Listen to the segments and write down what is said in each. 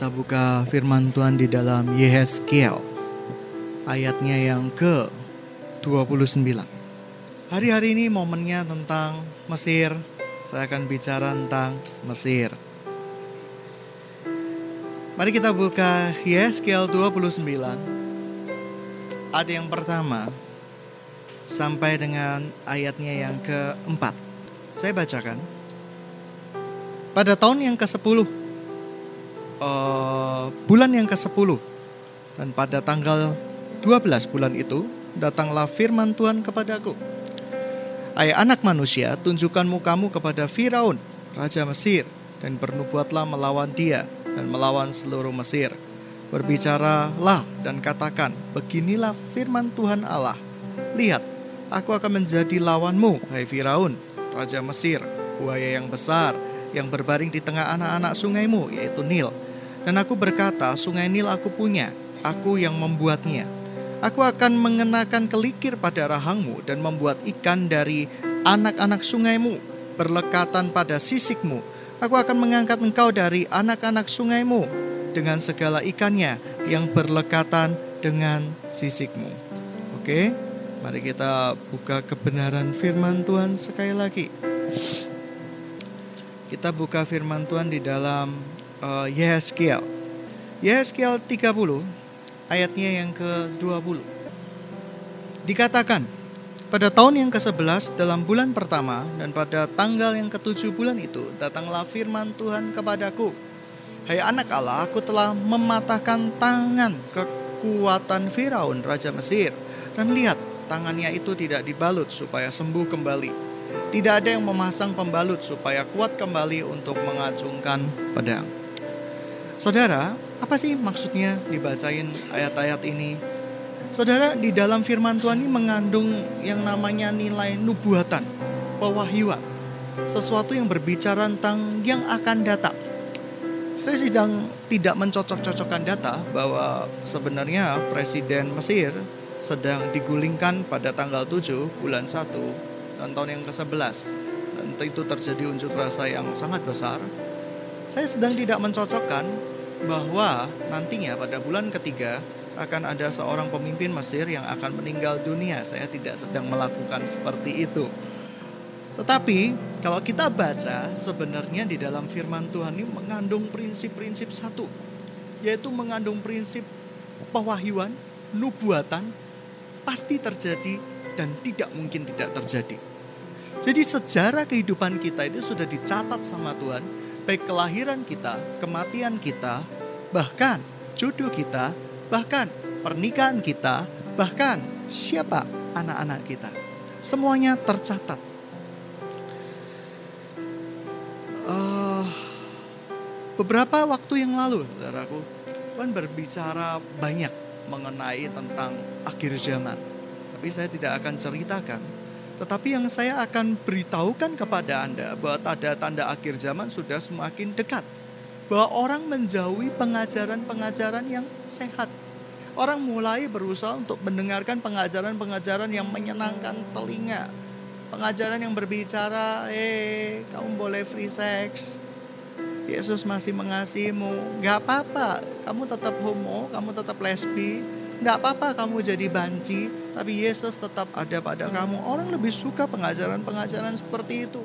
kita buka firman Tuhan di dalam Yehezkiel ayatnya yang ke 29. Hari-hari ini momennya tentang Mesir. Saya akan bicara tentang Mesir. Mari kita buka Yehezkiel 29 ayat yang pertama sampai dengan ayatnya yang keempat. Saya bacakan. Pada tahun yang ke-10 uh, bulan yang ke-10 dan pada tanggal 12 bulan itu datanglah firman Tuhan kepadaku. Hai anak manusia, tunjukkan mukamu kepada Firaun, raja Mesir, dan bernubuatlah melawan dia dan melawan seluruh Mesir. Berbicaralah dan katakan, beginilah firman Tuhan Allah. Lihat, aku akan menjadi lawanmu, hai Firaun, raja Mesir, buaya yang besar, yang berbaring di tengah anak-anak sungaimu, yaitu Nil. Dan aku berkata, sungai Nil aku punya, aku yang membuatnya. Aku akan mengenakan kelikir pada rahangmu dan membuat ikan dari anak-anak sungaimu berlekatan pada sisikmu. Aku akan mengangkat engkau dari anak-anak sungaimu dengan segala ikannya yang berlekatan dengan sisikmu. Oke, mari kita buka kebenaran firman Tuhan sekali lagi. Kita buka firman Tuhan di dalam uh, Yehezkiel. Yehezkiel 30 ayatnya yang ke-20. Dikatakan, pada tahun yang ke-11 dalam bulan pertama dan pada tanggal yang ke-7 bulan itu datanglah firman Tuhan kepadaku. Hai anak Allah, aku telah mematahkan tangan kekuatan Firaun Raja Mesir. Dan lihat, tangannya itu tidak dibalut supaya sembuh kembali. Tidak ada yang memasang pembalut supaya kuat kembali untuk mengacungkan pedang. Saudara, apa sih maksudnya dibacain ayat-ayat ini? Saudara, di dalam firman Tuhan ini mengandung yang namanya nilai nubuatan, pewahyuan. Sesuatu yang berbicara tentang yang akan datang. Saya sedang tidak mencocok-cocokkan data bahwa sebenarnya Presiden Mesir sedang digulingkan pada tanggal 7 bulan 1 dan tahun yang ke-11. Dan itu terjadi unjuk rasa yang sangat besar saya sedang tidak mencocokkan bahwa nantinya pada bulan ketiga akan ada seorang pemimpin Mesir yang akan meninggal dunia. Saya tidak sedang melakukan seperti itu. Tetapi kalau kita baca sebenarnya di dalam firman Tuhan ini mengandung prinsip-prinsip satu. Yaitu mengandung prinsip pewahyuan, nubuatan, pasti terjadi dan tidak mungkin tidak terjadi. Jadi sejarah kehidupan kita itu sudah dicatat sama Tuhan baik kelahiran kita, kematian kita, bahkan jodoh kita, bahkan pernikahan kita, bahkan siapa anak-anak kita. Semuanya tercatat. Uh, beberapa waktu yang lalu, saudaraku, Tuhan berbicara banyak mengenai tentang akhir zaman. Tapi saya tidak akan ceritakan tetapi yang saya akan beritahukan kepada Anda bahwa tanda-tanda akhir zaman sudah semakin dekat. Bahwa orang menjauhi pengajaran-pengajaran yang sehat. Orang mulai berusaha untuk mendengarkan pengajaran-pengajaran yang menyenangkan telinga. Pengajaran yang berbicara, eh kamu boleh free sex. Yesus masih mengasihimu. Gak apa-apa, kamu tetap homo, kamu tetap lesbi, Nggak apa-apa kamu jadi banci, tapi Yesus tetap ada pada kamu. Orang lebih suka pengajaran-pengajaran seperti itu.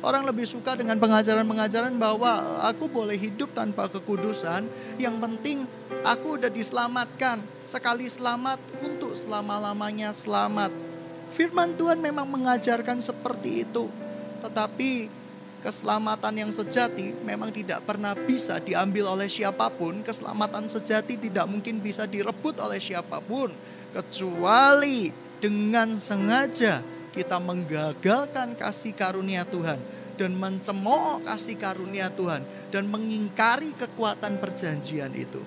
Orang lebih suka dengan pengajaran-pengajaran bahwa aku boleh hidup tanpa kekudusan. Yang penting aku udah diselamatkan. Sekali selamat untuk selama-lamanya selamat. Firman Tuhan memang mengajarkan seperti itu. Tetapi Keselamatan yang sejati memang tidak pernah bisa diambil oleh siapa pun. Keselamatan sejati tidak mungkin bisa direbut oleh siapa pun. Kecuali dengan sengaja kita menggagalkan kasih karunia Tuhan. Dan mencemooh kasih karunia Tuhan. Dan mengingkari kekuatan perjanjian itu.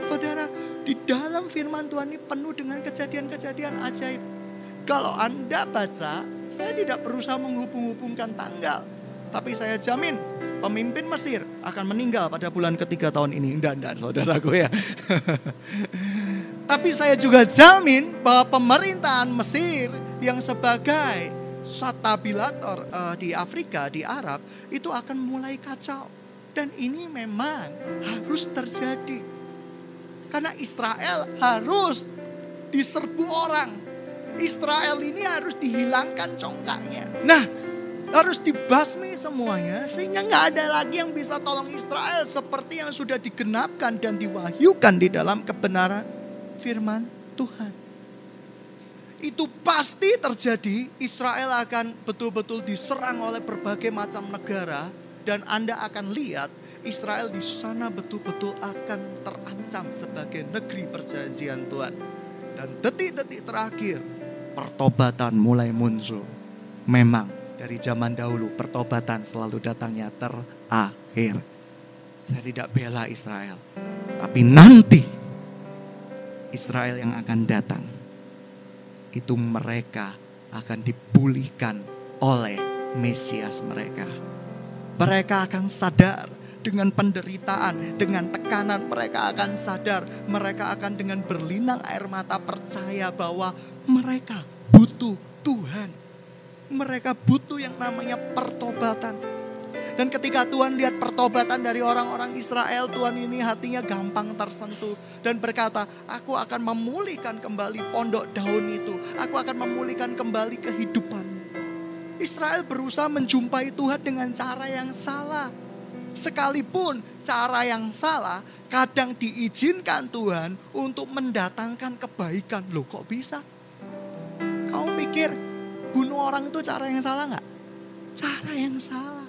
Saudara, di dalam firman Tuhan ini penuh dengan kejadian-kejadian ajaib. Kalau Anda baca, saya tidak berusaha menghubung-hubungkan tanggal tapi saya jamin pemimpin Mesir akan meninggal pada bulan ketiga tahun ini. Enggak, enggak saudaraku ya. Tapi saya juga jamin bahwa pemerintahan Mesir yang sebagai satabilator uh, di Afrika, di Arab, itu akan mulai kacau. Dan ini memang harus terjadi. Karena Israel harus diserbu orang. Israel ini harus dihilangkan congkaknya. Nah, harus dibasmi semuanya sehingga nggak ada lagi yang bisa tolong Israel seperti yang sudah digenapkan dan diwahyukan di dalam kebenaran firman Tuhan. Itu pasti terjadi, Israel akan betul-betul diserang oleh berbagai macam negara dan Anda akan lihat Israel di sana betul-betul akan terancam sebagai negeri perjanjian Tuhan. Dan detik-detik terakhir pertobatan mulai muncul. Memang dari zaman dahulu pertobatan selalu datangnya terakhir. Saya tidak bela Israel. Tapi nanti Israel yang akan datang. Itu mereka akan dipulihkan oleh Mesias mereka. Mereka akan sadar dengan penderitaan, dengan tekanan mereka akan sadar, mereka akan dengan berlinang air mata percaya bahwa mereka butuh Tuhan. Mereka butuh yang namanya pertobatan. Dan ketika Tuhan lihat pertobatan dari orang-orang Israel, Tuhan ini hatinya gampang tersentuh dan berkata, "Aku akan memulihkan kembali pondok daun itu. Aku akan memulihkan kembali kehidupan." Israel berusaha menjumpai Tuhan dengan cara yang salah. Sekalipun cara yang salah kadang diizinkan Tuhan untuk mendatangkan kebaikan. Loh kok bisa? Kamu pikir bunuh orang itu cara yang salah nggak? Cara yang salah.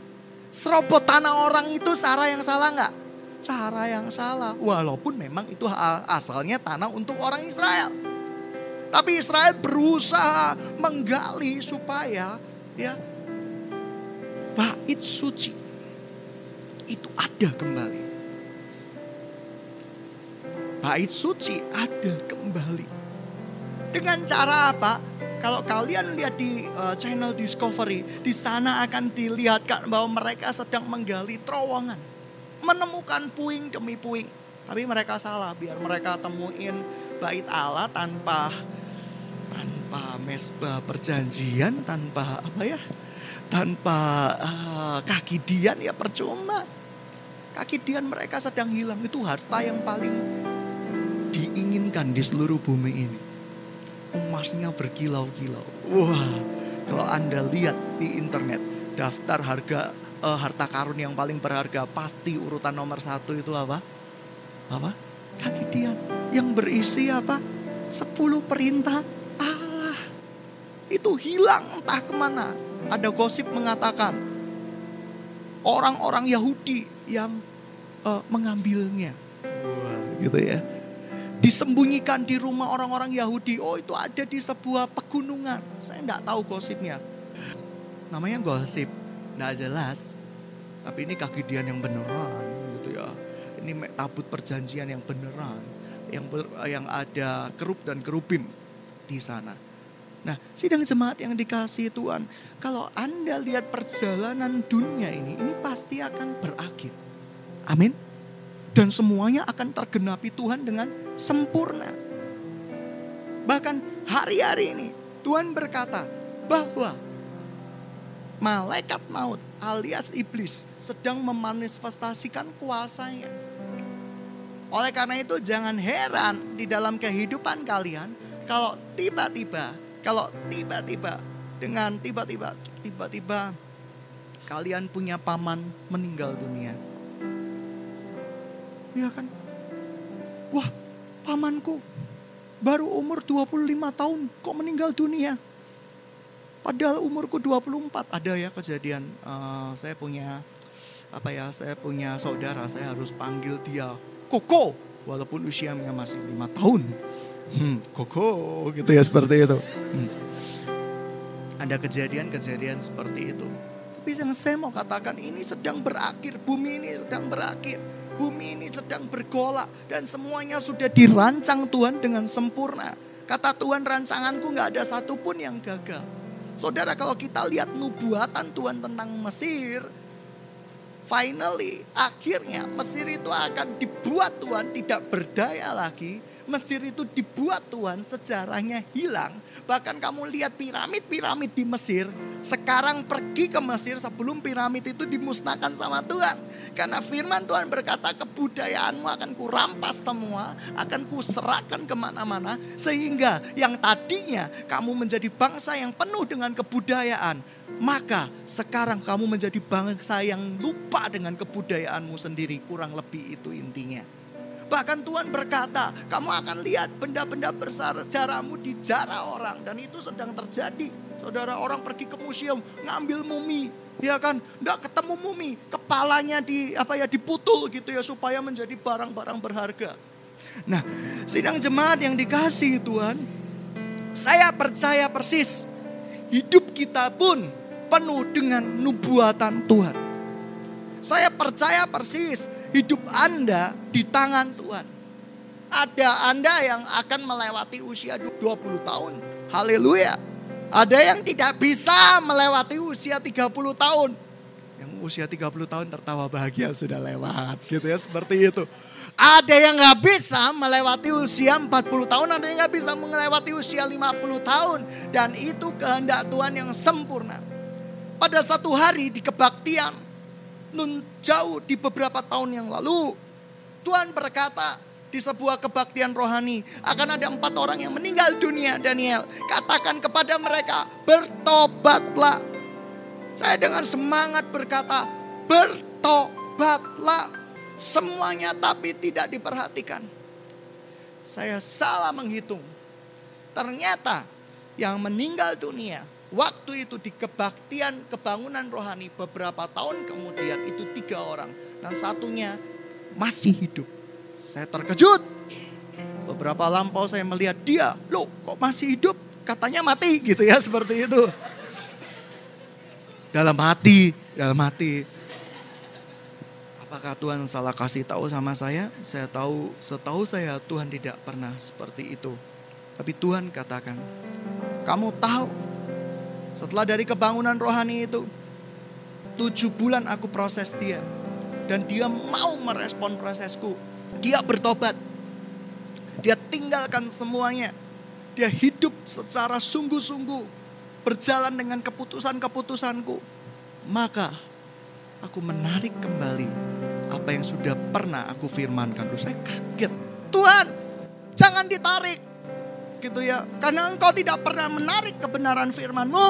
Serobot tanah orang itu cara yang salah nggak? Cara yang salah. Walaupun memang itu asalnya tanah untuk orang Israel. Tapi Israel berusaha menggali supaya ya bait suci itu ada kembali. Bait suci ada kembali. Dengan cara apa? Kalau kalian lihat di uh, channel Discovery, di sana akan dilihatkan bahwa mereka sedang menggali terowongan. Menemukan puing demi puing. Tapi mereka salah, biar mereka temuin bait Allah tanpa tanpa mesbah perjanjian, tanpa apa ya? Tanpa uh, kaki dian ya percuma. Kaki dian mereka sedang hilang, itu harta yang paling diinginkan di seluruh bumi ini emasnya berkilau-kilau. Wah, kalau Anda lihat di internet daftar harga uh, harta karun yang paling berharga pasti urutan nomor satu itu apa? Apa? Kaki dia yang berisi apa? Sepuluh perintah Allah. Itu hilang entah ke mana. Ada gosip mengatakan orang-orang Yahudi yang uh, mengambilnya. Wah, gitu ya disembunyikan di rumah orang-orang Yahudi. Oh itu ada di sebuah pegunungan. Saya tidak tahu gosipnya. Namanya gosip, tidak jelas. Tapi ini kagidian yang beneran gitu ya. Ini tabut perjanjian yang beneran. Yang ber, yang ada kerup dan kerubim di sana. Nah, sidang jemaat yang dikasih Tuhan, kalau Anda lihat perjalanan dunia ini, ini pasti akan berakhir. Amin. Dan semuanya akan tergenapi Tuhan dengan sempurna. Bahkan hari-hari ini Tuhan berkata bahwa malaikat maut alias iblis sedang memanifestasikan kuasanya. Oleh karena itu jangan heran di dalam kehidupan kalian kalau tiba-tiba, kalau tiba-tiba dengan tiba-tiba, tiba-tiba kalian punya paman meninggal dunia. Iya kan? Wah, pamanku baru umur 25 tahun kok meninggal dunia. Padahal umurku 24 ada ya kejadian uh, saya punya apa ya saya punya saudara saya harus panggil dia Koko walaupun usianya masih lima tahun. Hmm, Koko gitu ya seperti itu. Hmm. Ada kejadian-kejadian seperti itu. Tapi yang saya mau katakan ini sedang berakhir, bumi ini sedang berakhir. Bumi ini sedang bergolak dan semuanya sudah dirancang Tuhan dengan sempurna. Kata Tuhan rancanganku nggak ada satupun yang gagal. Saudara kalau kita lihat nubuatan Tuhan tentang Mesir, finally akhirnya Mesir itu akan dibuat Tuhan tidak berdaya lagi Mesir itu dibuat Tuhan, sejarahnya hilang. Bahkan kamu lihat piramid-piramid di Mesir, sekarang pergi ke Mesir sebelum piramid itu dimusnahkan sama Tuhan. Karena firman Tuhan berkata kebudayaanmu akan kurampas semua, akan kuserahkan ke mana-mana. Sehingga yang tadinya kamu menjadi bangsa yang penuh dengan kebudayaan. Maka sekarang kamu menjadi bangsa yang lupa dengan kebudayaanmu sendiri. Kurang lebih itu intinya. Bahkan Tuhan berkata, kamu akan lihat benda-benda bersejarahmu dijarah orang. Dan itu sedang terjadi. Saudara orang pergi ke museum, ngambil mumi. Ya kan, enggak ketemu mumi. Kepalanya di apa ya diputul gitu ya supaya menjadi barang-barang berharga. Nah, sidang jemaat yang dikasih Tuhan, saya percaya persis hidup kita pun penuh dengan nubuatan Tuhan. Saya percaya persis hidup Anda di tangan Tuhan. Ada Anda yang akan melewati usia 20 tahun. Haleluya. Ada yang tidak bisa melewati usia 30 tahun. Yang usia 30 tahun tertawa bahagia sudah lewat gitu ya seperti itu. Ada yang nggak bisa melewati usia 40 tahun, ada yang nggak bisa melewati usia 50 tahun. Dan itu kehendak Tuhan yang sempurna. Pada satu hari di kebaktian, jauh di beberapa tahun yang lalu. Tuhan berkata di sebuah kebaktian rohani akan ada empat orang yang meninggal dunia Daniel. Katakan kepada mereka bertobatlah. Saya dengan semangat berkata bertobatlah. Semuanya tapi tidak diperhatikan. Saya salah menghitung. Ternyata yang meninggal dunia Waktu itu di kebaktian kebangunan rohani beberapa tahun kemudian itu tiga orang. Dan satunya masih hidup. Saya terkejut. Beberapa lampau saya melihat dia. Loh kok masih hidup? Katanya mati gitu ya seperti itu. Dalam hati, dalam hati. Apakah Tuhan salah kasih tahu sama saya? Saya tahu, setahu saya Tuhan tidak pernah seperti itu. Tapi Tuhan katakan, kamu tahu setelah dari kebangunan rohani itu, tujuh bulan aku proses dia. Dan dia mau merespon prosesku. Dia bertobat. Dia tinggalkan semuanya. Dia hidup secara sungguh-sungguh. Berjalan dengan keputusan-keputusanku. Maka aku menarik kembali apa yang sudah pernah aku firmankan. Loh, saya kaget. Tuhan, jangan ditarik gitu ya. Karena engkau tidak pernah menarik kebenaran firmanmu.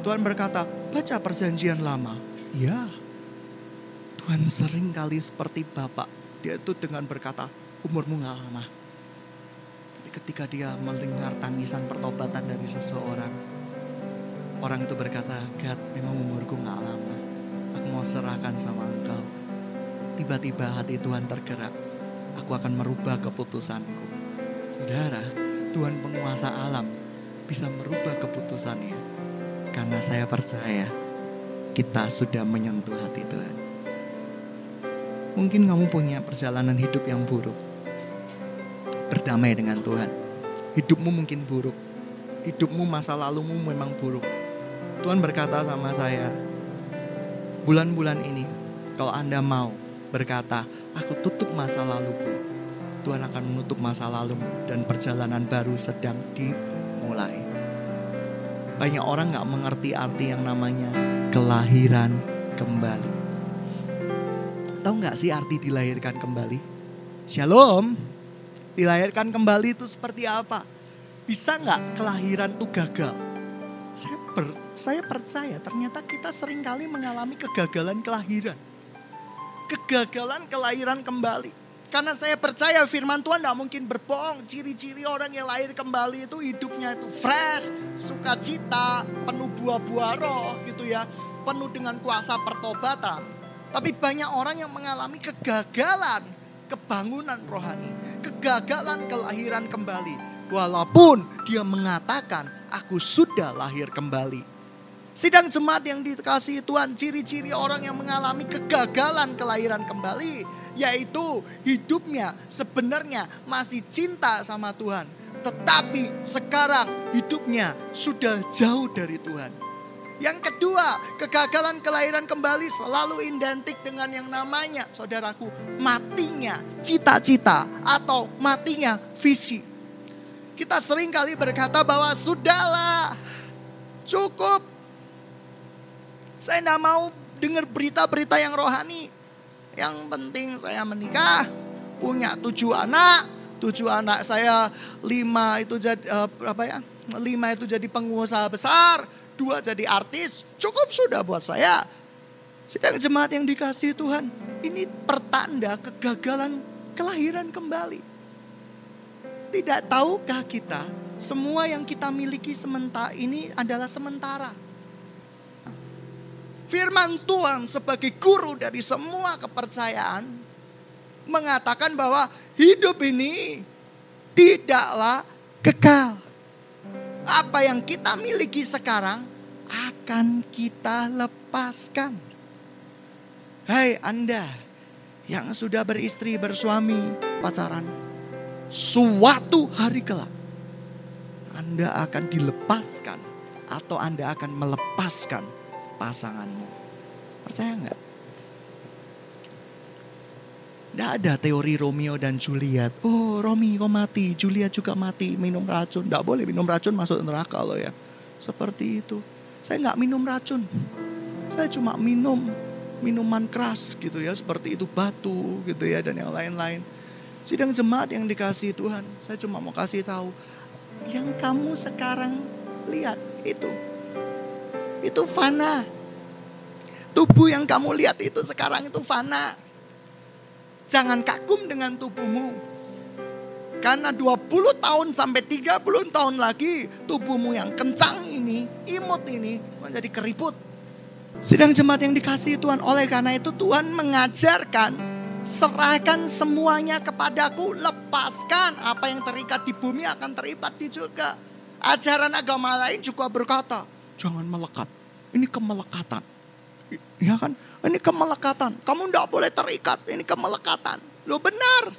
Tuhan berkata, baca perjanjian lama. Ya, Tuhan sering kali seperti Bapak. Dia itu dengan berkata, umurmu gak lama. Tapi ketika dia mendengar tangisan pertobatan dari seseorang, orang itu berkata, God memang umurku gak lama. Aku mau serahkan sama engkau. Tiba-tiba hati Tuhan tergerak. Aku akan merubah keputusanku Saudara, Tuhan penguasa alam bisa merubah keputusannya. Karena saya percaya kita sudah menyentuh hati Tuhan. Mungkin kamu punya perjalanan hidup yang buruk. Berdamai dengan Tuhan. Hidupmu mungkin buruk. Hidupmu masa lalumu memang buruk. Tuhan berkata sama saya, bulan-bulan ini kalau Anda mau berkata, aku tutup masa laluku Tuhan akan menutup masa lalu dan perjalanan baru sedang dimulai. Banyak orang gak mengerti arti yang namanya kelahiran kembali. Tahu gak sih arti dilahirkan kembali? Shalom. Dilahirkan kembali itu seperti apa? Bisa nggak kelahiran itu gagal? Saya, ber, saya percaya ternyata kita sering kali mengalami kegagalan kelahiran. Kegagalan kelahiran kembali karena saya percaya firman Tuhan tidak mungkin berbohong. Ciri-ciri orang yang lahir kembali itu hidupnya itu fresh, sukacita, penuh buah-buah roh gitu ya. Penuh dengan kuasa pertobatan. Tapi banyak orang yang mengalami kegagalan kebangunan rohani. Kegagalan kelahiran kembali. Walaupun dia mengatakan aku sudah lahir kembali. Sidang jemaat yang dikasih Tuhan, ciri-ciri orang yang mengalami kegagalan kelahiran kembali yaitu hidupnya sebenarnya masih cinta sama Tuhan. Tetapi sekarang hidupnya sudah jauh dari Tuhan. Yang kedua, kegagalan kelahiran kembali selalu identik dengan yang namanya, saudaraku, matinya cita-cita atau matinya visi. Kita sering kali berkata bahwa sudahlah, cukup. Saya tidak mau dengar berita-berita yang rohani. Yang penting saya menikah, punya tujuh anak, tujuh anak saya lima itu jadi uh, apa ya? Lima itu jadi pengusaha besar, dua jadi artis, cukup sudah buat saya. Sedang jemaat yang dikasih Tuhan, ini pertanda kegagalan kelahiran kembali. Tidak tahukah kita, semua yang kita miliki sementara ini adalah sementara. Firman Tuhan sebagai guru dari semua kepercayaan mengatakan bahwa hidup ini tidaklah kekal apa yang kita miliki sekarang akan kita lepaskan. Hai Anda yang sudah beristri, bersuami, pacaran. Suatu hari kelak Anda akan dilepaskan atau Anda akan melepaskan pasanganmu. Percaya nggak? Tidak ada teori Romeo dan Juliet. Oh Romi kok mati, Juliet juga mati minum racun. Tidak boleh minum racun masuk neraka loh ya. Seperti itu. Saya nggak minum racun. Saya cuma minum minuman keras gitu ya. Seperti itu batu gitu ya dan yang lain-lain. Sidang jemaat yang dikasih Tuhan. Saya cuma mau kasih tahu. Yang kamu sekarang lihat itu. Itu fana. Tubuh yang kamu lihat itu sekarang itu fana Jangan kagum dengan tubuhmu. Karena 20 tahun sampai 30 tahun lagi tubuhmu yang kencang ini, imut ini menjadi keriput. Sedang jemaat yang dikasih Tuhan oleh karena itu Tuhan mengajarkan serahkan semuanya kepadaku, lepaskan apa yang terikat di bumi akan terikat di juga. Ajaran agama lain juga berkata, jangan melekat. Ini kemelekatan. Ya kan? Ini kemelekatan. Kamu tidak boleh terikat. Ini kemelekatan. Lo benar.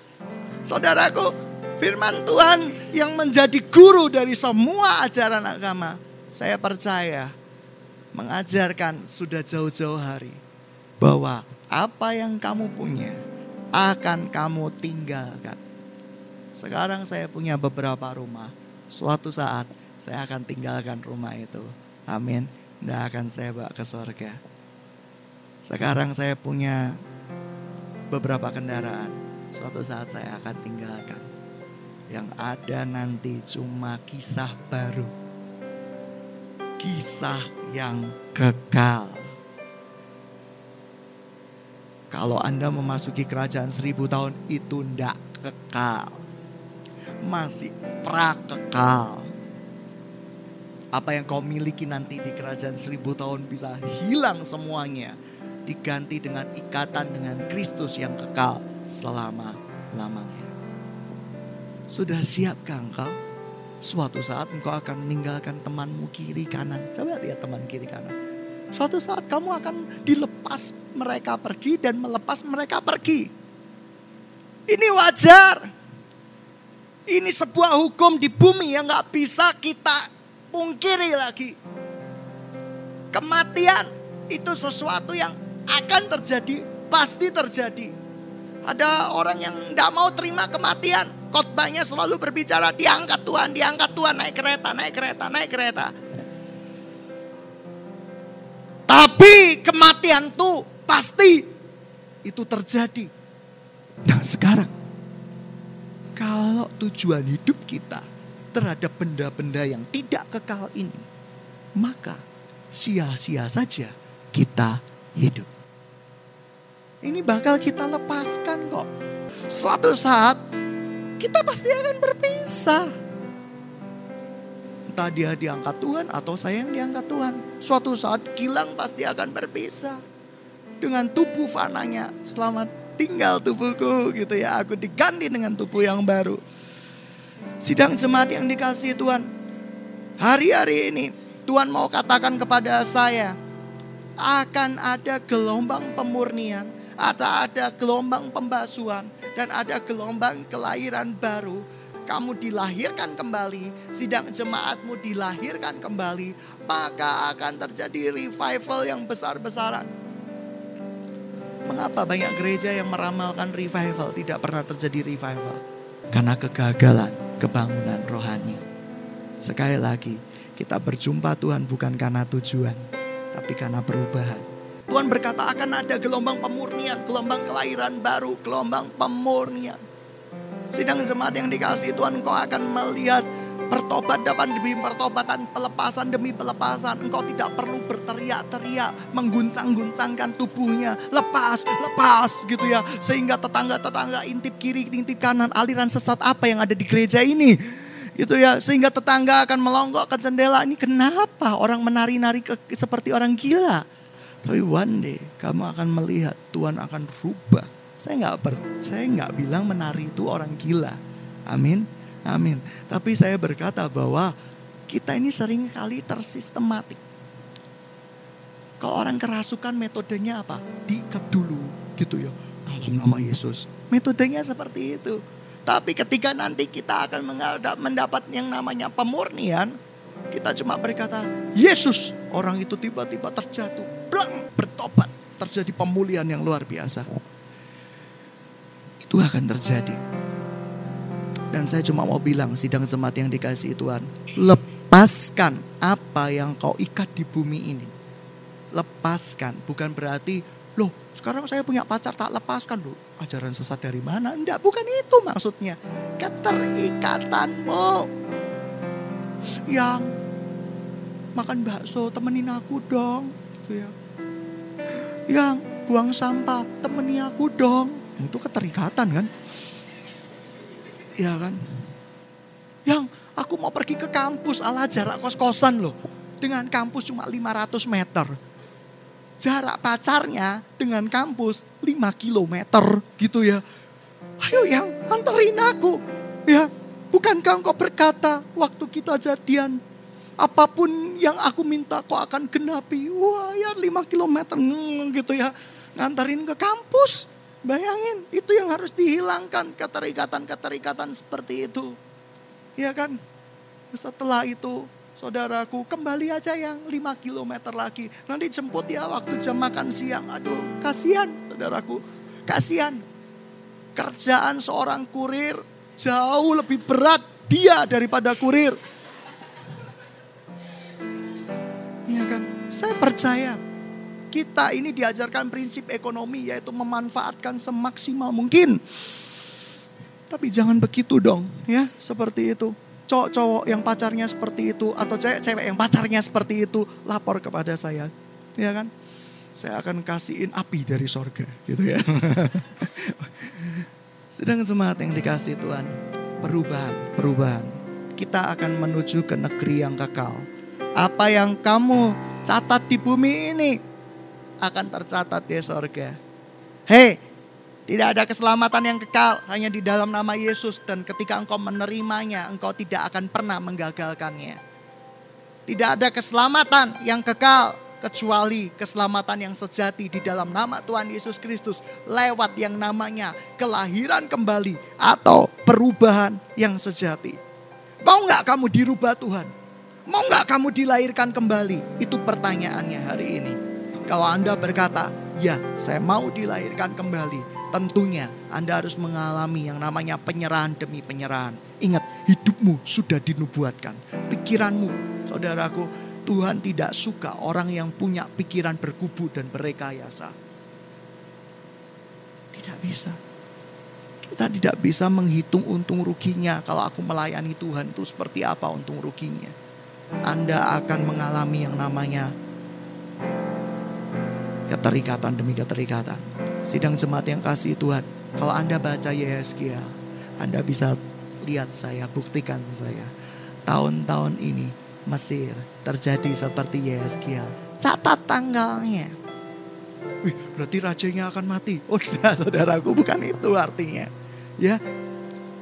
Saudaraku, firman Tuhan yang menjadi guru dari semua ajaran agama. Saya percaya mengajarkan sudah jauh-jauh hari. Bahwa apa yang kamu punya akan kamu tinggalkan. Sekarang saya punya beberapa rumah. Suatu saat saya akan tinggalkan rumah itu. Amin. Tidak akan saya bawa ke surga. Sekarang saya punya beberapa kendaraan. Suatu saat saya akan tinggalkan. Yang ada nanti cuma kisah baru. Kisah yang kekal. Kalau Anda memasuki kerajaan seribu tahun itu ndak kekal. Masih prakekal. Apa yang kau miliki nanti di kerajaan seribu tahun bisa hilang semuanya diganti dengan ikatan dengan Kristus yang kekal selama-lamanya. Sudah siapkah engkau? Suatu saat engkau akan meninggalkan temanmu kiri kanan. Coba lihat teman kiri kanan. Suatu saat kamu akan dilepas mereka pergi dan melepas mereka pergi. Ini wajar. Ini sebuah hukum di bumi yang gak bisa kita pungkiri lagi. Kematian itu sesuatu yang akan terjadi, pasti terjadi. Ada orang yang tidak mau terima kematian. Khotbahnya selalu berbicara diangkat Tuhan, diangkat Tuhan, naik kereta, naik kereta, naik kereta. Tapi kematian tuh pasti itu terjadi. Nah sekarang, kalau tujuan hidup kita terhadap benda-benda yang tidak kekal ini, maka sia-sia saja kita hidup. Ini bakal kita lepaskan kok. Suatu saat kita pasti akan berpisah. Entah dia diangkat Tuhan atau saya yang diangkat Tuhan. Suatu saat kilang pasti akan berpisah. Dengan tubuh fananya. Selamat tinggal tubuhku gitu ya. Aku diganti dengan tubuh yang baru. Sidang jemaat yang dikasih Tuhan. Hari-hari ini Tuhan mau katakan kepada saya. Akan ada gelombang pemurnian ada ada gelombang pembasuhan dan ada gelombang kelahiran baru kamu dilahirkan kembali, sidang jemaatmu dilahirkan kembali, maka akan terjadi revival yang besar-besaran. Mengapa banyak gereja yang meramalkan revival tidak pernah terjadi revival? Karena kegagalan kebangunan rohani. Sekali lagi, kita berjumpa Tuhan bukan karena tujuan, tapi karena perubahan. Tuhan berkata akan ada gelombang pemurnian, gelombang kelahiran baru, gelombang pemurnian. Sidang jemaat yang dikasih Tuhan engkau akan melihat pertobatan demi pertobatan, pelepasan demi pelepasan. Engkau tidak perlu berteriak-teriak, mengguncang-guncangkan tubuhnya. Lepas, lepas gitu ya. Sehingga tetangga-tetangga intip kiri, intip kanan. Aliran sesat apa yang ada di gereja ini? Gitu ya, sehingga tetangga akan melonggok ke jendela. Ini kenapa orang menari-nari seperti orang gila? Tapi one day kamu akan melihat Tuhan akan rubah saya nggak saya nggak bilang menari itu orang gila. Amin. Amin. Tapi saya berkata bahwa kita ini sering kali tersistematik. Kalau orang kerasukan metodenya apa? Diikat dulu gitu ya. Dalam nama Yesus. Metodenya seperti itu. Tapi ketika nanti kita akan mendapat yang namanya pemurnian, kita cuma berkata, Yesus, orang itu tiba-tiba terjatuh, blang, bertobat, terjadi pemulihan yang luar biasa itu akan terjadi. Dan saya cuma mau bilang sidang jemaat yang dikasih Tuhan, lepaskan apa yang kau ikat di bumi ini. Lepaskan, bukan berarti, loh sekarang saya punya pacar tak lepaskan loh. Ajaran sesat dari mana? Enggak, bukan itu maksudnya. Keterikatanmu yang makan bakso temenin aku dong. Gitu ya. Yang buang sampah temenin aku dong itu keterikatan kan? Ya kan? Yang aku mau pergi ke kampus ala jarak kos-kosan loh. Dengan kampus cuma 500 meter. Jarak pacarnya dengan kampus 5 kilometer gitu ya. Ayo yang anterin aku. Ya, bukankah engkau berkata waktu kita jadian apa pun yang aku minta kau akan genapi. Wah ya 5 kilometer gitu ya. Nganterin ke kampus. Bayangin, itu yang harus dihilangkan keterikatan-keterikatan seperti itu. Ya kan? Setelah itu, saudaraku, kembali aja yang 5 km lagi. Nanti jemput ya waktu jam makan siang. Aduh, kasihan saudaraku. Kasihan. Kerjaan seorang kurir jauh lebih berat dia daripada kurir. Ya kan? Saya percaya kita ini diajarkan prinsip ekonomi yaitu memanfaatkan semaksimal mungkin. Tapi jangan begitu dong ya seperti itu. Cowok-cowok yang pacarnya seperti itu atau cewek-cewek yang pacarnya seperti itu lapor kepada saya. Ya kan? Saya akan kasihin api dari sorga gitu ya. Sedang semangat yang dikasih Tuhan. Perubahan, perubahan. Kita akan menuju ke negeri yang kekal. Apa yang kamu catat di bumi ini akan tercatat di sorga. Hei, tidak ada keselamatan yang kekal hanya di dalam nama Yesus dan ketika engkau menerimanya engkau tidak akan pernah menggagalkannya. Tidak ada keselamatan yang kekal kecuali keselamatan yang sejati di dalam nama Tuhan Yesus Kristus lewat yang namanya kelahiran kembali atau perubahan yang sejati. Mau nggak kamu dirubah Tuhan? Mau nggak kamu dilahirkan kembali? Itu pertanyaannya hari ini. Kalau Anda berkata, ya saya mau dilahirkan kembali. Tentunya Anda harus mengalami yang namanya penyerahan demi penyerahan. Ingat, hidupmu sudah dinubuatkan. Pikiranmu, saudaraku, Tuhan tidak suka orang yang punya pikiran berkubu dan berekayasa. Tidak bisa. Kita tidak bisa menghitung untung ruginya kalau aku melayani Tuhan itu seperti apa untung ruginya. Anda akan mengalami yang namanya keterikatan demi keterikatan. Sidang jemaat yang kasih Tuhan, kalau Anda baca Yeskia, Anda bisa lihat saya, buktikan saya. Tahun-tahun ini Mesir terjadi seperti Yeskia. Catat tanggalnya. Wih, berarti rajanya akan mati. Oh tidak, saudaraku, bukan itu artinya. Ya,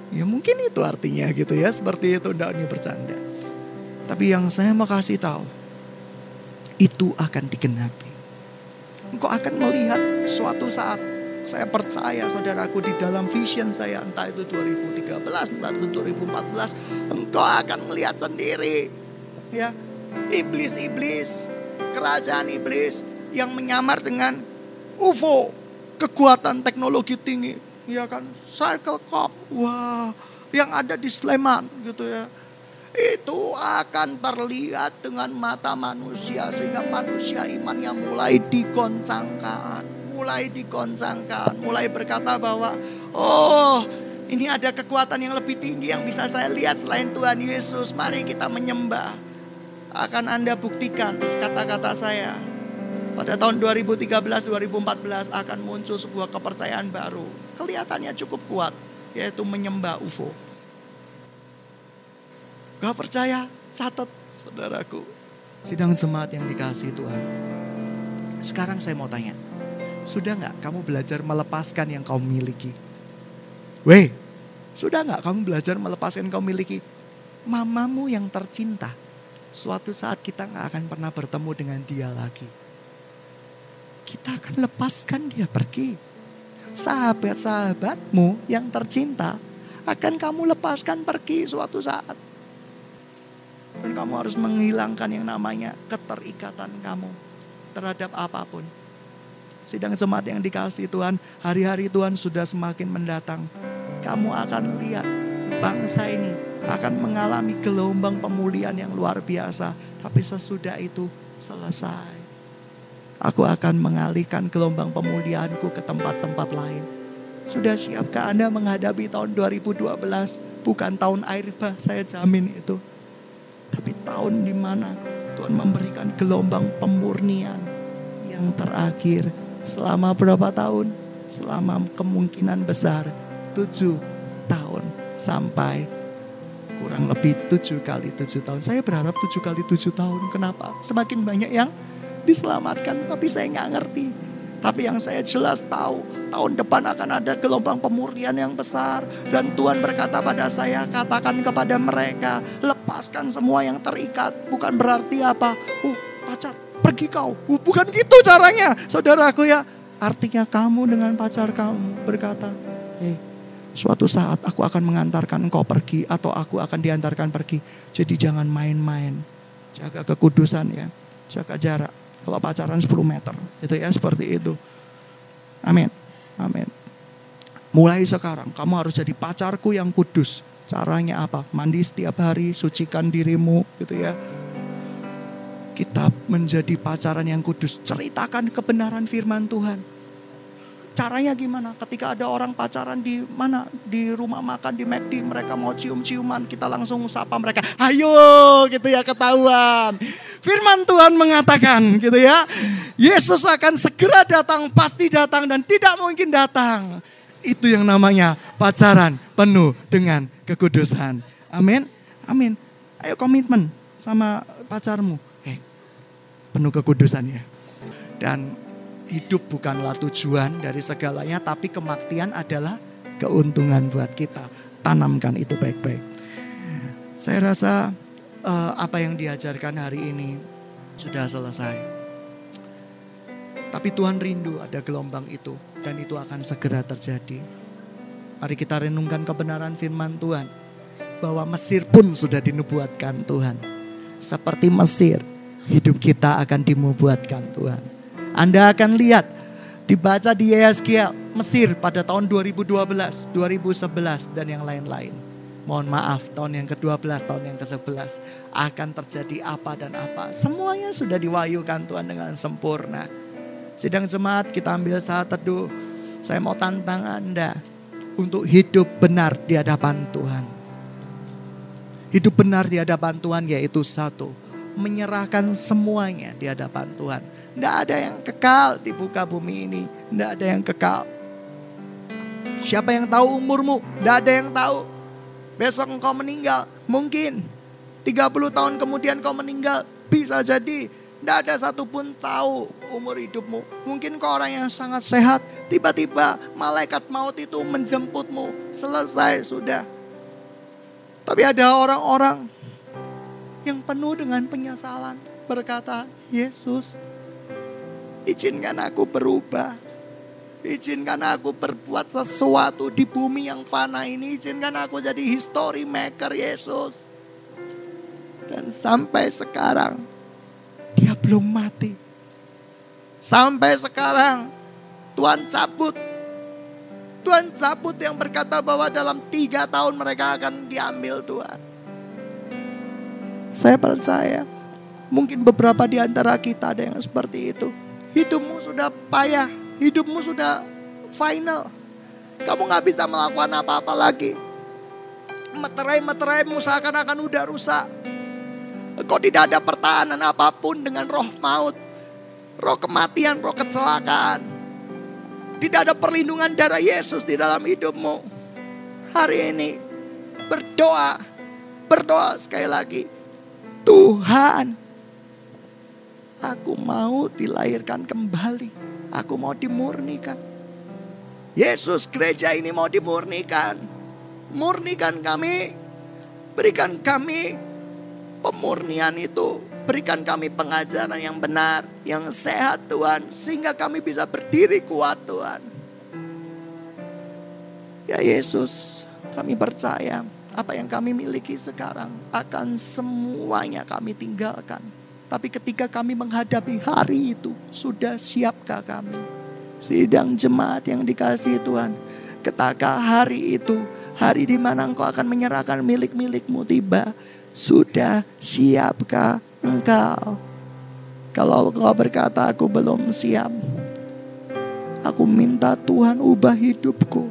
ya mungkin itu artinya gitu ya, seperti itu, tidak ini bercanda. Tapi yang saya mau kasih tahu, itu akan digenapi engkau akan melihat suatu saat Saya percaya saudaraku di dalam vision saya entah itu 2013, entah itu 2014, engkau akan melihat sendiri. Ya, iblis-iblis, kerajaan iblis yang menyamar dengan UFO, kekuatan teknologi tinggi, ya kan, circle cop, wah, yang ada di Sleman gitu ya itu akan terlihat dengan mata manusia sehingga manusia imannya mulai digoncangkan, mulai digoncangkan, mulai berkata bahwa oh ini ada kekuatan yang lebih tinggi yang bisa saya lihat selain Tuhan Yesus. Mari kita menyembah. Akan Anda buktikan kata-kata saya. Pada tahun 2013-2014 akan muncul sebuah kepercayaan baru. Kelihatannya cukup kuat, yaitu menyembah UFO. Gak percaya, catat saudaraku. Sidang jemaat yang dikasih Tuhan. Sekarang saya mau tanya. Sudah nggak kamu belajar melepaskan yang kamu miliki? Weh, sudah nggak kamu belajar melepaskan yang kamu miliki? Mamamu yang tercinta. Suatu saat kita nggak akan pernah bertemu dengan dia lagi. Kita akan lepaskan dia pergi. Sahabat-sahabatmu yang tercinta akan kamu lepaskan pergi suatu saat. Dan kamu harus menghilangkan yang namanya keterikatan kamu terhadap apa pun. Sidang jemaat yang dikasih Tuhan, hari-hari Tuhan sudah semakin mendatang. Kamu akan lihat bangsa ini akan mengalami gelombang pemulihan yang luar biasa. Tapi sesudah itu selesai. Aku akan mengalihkan gelombang pemulihanku ke tempat-tempat lain. Sudah siapkah Anda menghadapi tahun 2012? Bukan tahun air bah, saya jamin itu. Tapi tahun di mana Tuhan memberikan gelombang pemurnian yang terakhir selama berapa tahun? Selama kemungkinan besar tujuh tahun sampai kurang lebih tujuh kali tujuh tahun. Saya berharap tujuh kali tujuh tahun. Kenapa? Semakin banyak yang diselamatkan, tapi saya nggak ngerti tapi yang saya jelas tahu, tahun depan akan ada gelombang pemurnian yang besar. Dan Tuhan berkata pada saya, katakan kepada mereka, lepaskan semua yang terikat. Bukan berarti apa, uh pacar, pergi kau. Uh, bukan gitu caranya, saudaraku ya. Artinya kamu dengan pacar kamu berkata, hey, suatu saat aku akan mengantarkan engkau pergi atau aku akan diantarkan pergi. Jadi jangan main-main. Jaga kekudusan ya, jaga jarak. Kalau pacaran 10 meter. Itu ya seperti itu. Amin. Amin. Mulai sekarang kamu harus jadi pacarku yang kudus. Caranya apa? Mandi setiap hari, sucikan dirimu gitu ya. Kita menjadi pacaran yang kudus. Ceritakan kebenaran firman Tuhan Caranya gimana? Ketika ada orang pacaran di mana? Di rumah makan di McD, mereka mau cium-ciuman, kita langsung sapa mereka. Ayo gitu ya ketahuan. Firman Tuhan mengatakan gitu ya. Yesus akan segera datang, pasti datang dan tidak mungkin datang. Itu yang namanya pacaran penuh dengan kekudusan. Amin. Amin. Ayo komitmen sama pacarmu. Eh, penuh kekudusan ya. Dan hidup bukanlah tujuan dari segalanya, tapi kematian adalah keuntungan buat kita. Tanamkan itu baik-baik. Saya rasa uh, apa yang diajarkan hari ini sudah selesai. Tapi Tuhan rindu ada gelombang itu dan itu akan segera terjadi. Mari kita renungkan kebenaran firman Tuhan bahwa Mesir pun sudah dinubuatkan Tuhan. Seperti Mesir, hidup kita akan dinubuatkan Tuhan. Anda akan lihat dibaca di Yeskiel Mesir pada tahun 2012, 2011 dan yang lain-lain. Mohon maaf tahun yang ke-12, tahun yang ke-11 akan terjadi apa dan apa. Semuanya sudah diwayukan Tuhan dengan sempurna. Sidang jemaat kita ambil saat teduh. Saya mau tantang Anda untuk hidup benar di hadapan Tuhan. Hidup benar di hadapan Tuhan yaitu satu, menyerahkan semuanya di hadapan Tuhan tidak ada yang kekal di buka bumi ini. Tidak ada yang kekal. Siapa yang tahu umurmu? Tidak ada yang tahu. Besok engkau meninggal. Mungkin. 30 tahun kemudian kau meninggal. Bisa jadi. Tidak ada satupun tahu umur hidupmu. Mungkin kau orang yang sangat sehat. Tiba-tiba malaikat maut itu menjemputmu. Selesai sudah. Tapi ada orang-orang yang penuh dengan penyesalan. Berkata, Yesus izinkan aku berubah. Izinkan aku berbuat sesuatu di bumi yang fana ini. Izinkan aku jadi history maker Yesus. Dan sampai sekarang dia belum mati. Sampai sekarang Tuhan cabut. Tuhan cabut yang berkata bahwa dalam tiga tahun mereka akan diambil Tuhan. Saya percaya mungkin beberapa di antara kita ada yang seperti itu. Hidupmu sudah payah, hidupmu sudah final. Kamu nggak bisa melakukan apa-apa lagi. Meterai-meteraimu seakan-akan udah rusak. Kok tidak ada pertahanan apa pun dengan roh maut. Roh kematian, roh kecelakaan. Tidak ada perlindungan darah Yesus di dalam hidupmu. Hari ini berdoa. Berdoa sekali lagi. Tuhan, aku mau dilahirkan kembali. Aku mau dimurnikan. Yesus gereja ini mau dimurnikan. Murnikan kami. Berikan kami pemurnian itu. Berikan kami pengajaran yang benar, yang sehat Tuhan. Sehingga kami bisa berdiri kuat Tuhan. Ya Yesus, kami percaya apa yang kami miliki sekarang akan semuanya kami tinggalkan. Tapi ketika kami menghadapi hari itu, sudah siapkah kami? Sidang jemaat yang dikasih Tuhan. Ketika hari itu, hari di mana engkau akan menyerahkan milik-milikmu tiba, sudah siapkah engkau? Kalau engkau berkata aku belum siap, aku minta Tuhan ubah hidupku.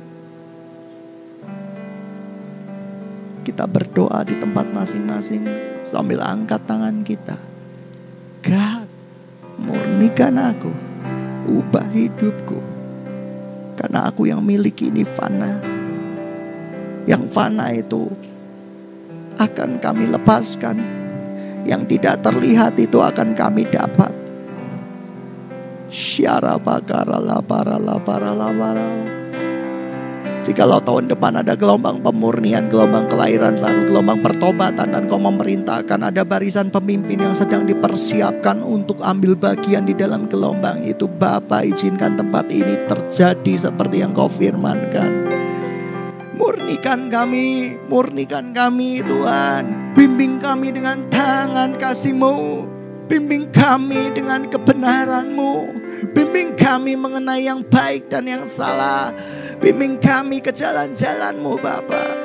Kita berdoa di tempat masing-masing sambil angkat tangan kita. God, murnikan aku, ubah hidupku. Karena aku yang miliki ini fana. Yang fana itu akan kami lepaskan. Yang tidak terlihat itu akan kami dapat. Syara bakara la para la para la para. Jikalau tahun depan ada gelombang pemurnian, gelombang kelahiran baru, gelombang pertobatan dan kau memerintahkan ada barisan pemimpin yang sedang dipersiapkan untuk ambil bagian di dalam gelombang itu. Bapak izinkan tempat ini terjadi seperti yang kau firmankan. Murnikan kami, murnikan kami Tuhan. Bimbing kami dengan tangan kasih-Mu. Bimbing kami dengan kebenaran-Mu. Bimbing kami mengenai yang baik dan yang salah. Bimbing kami ke jalan-jalan-Mu Bapak.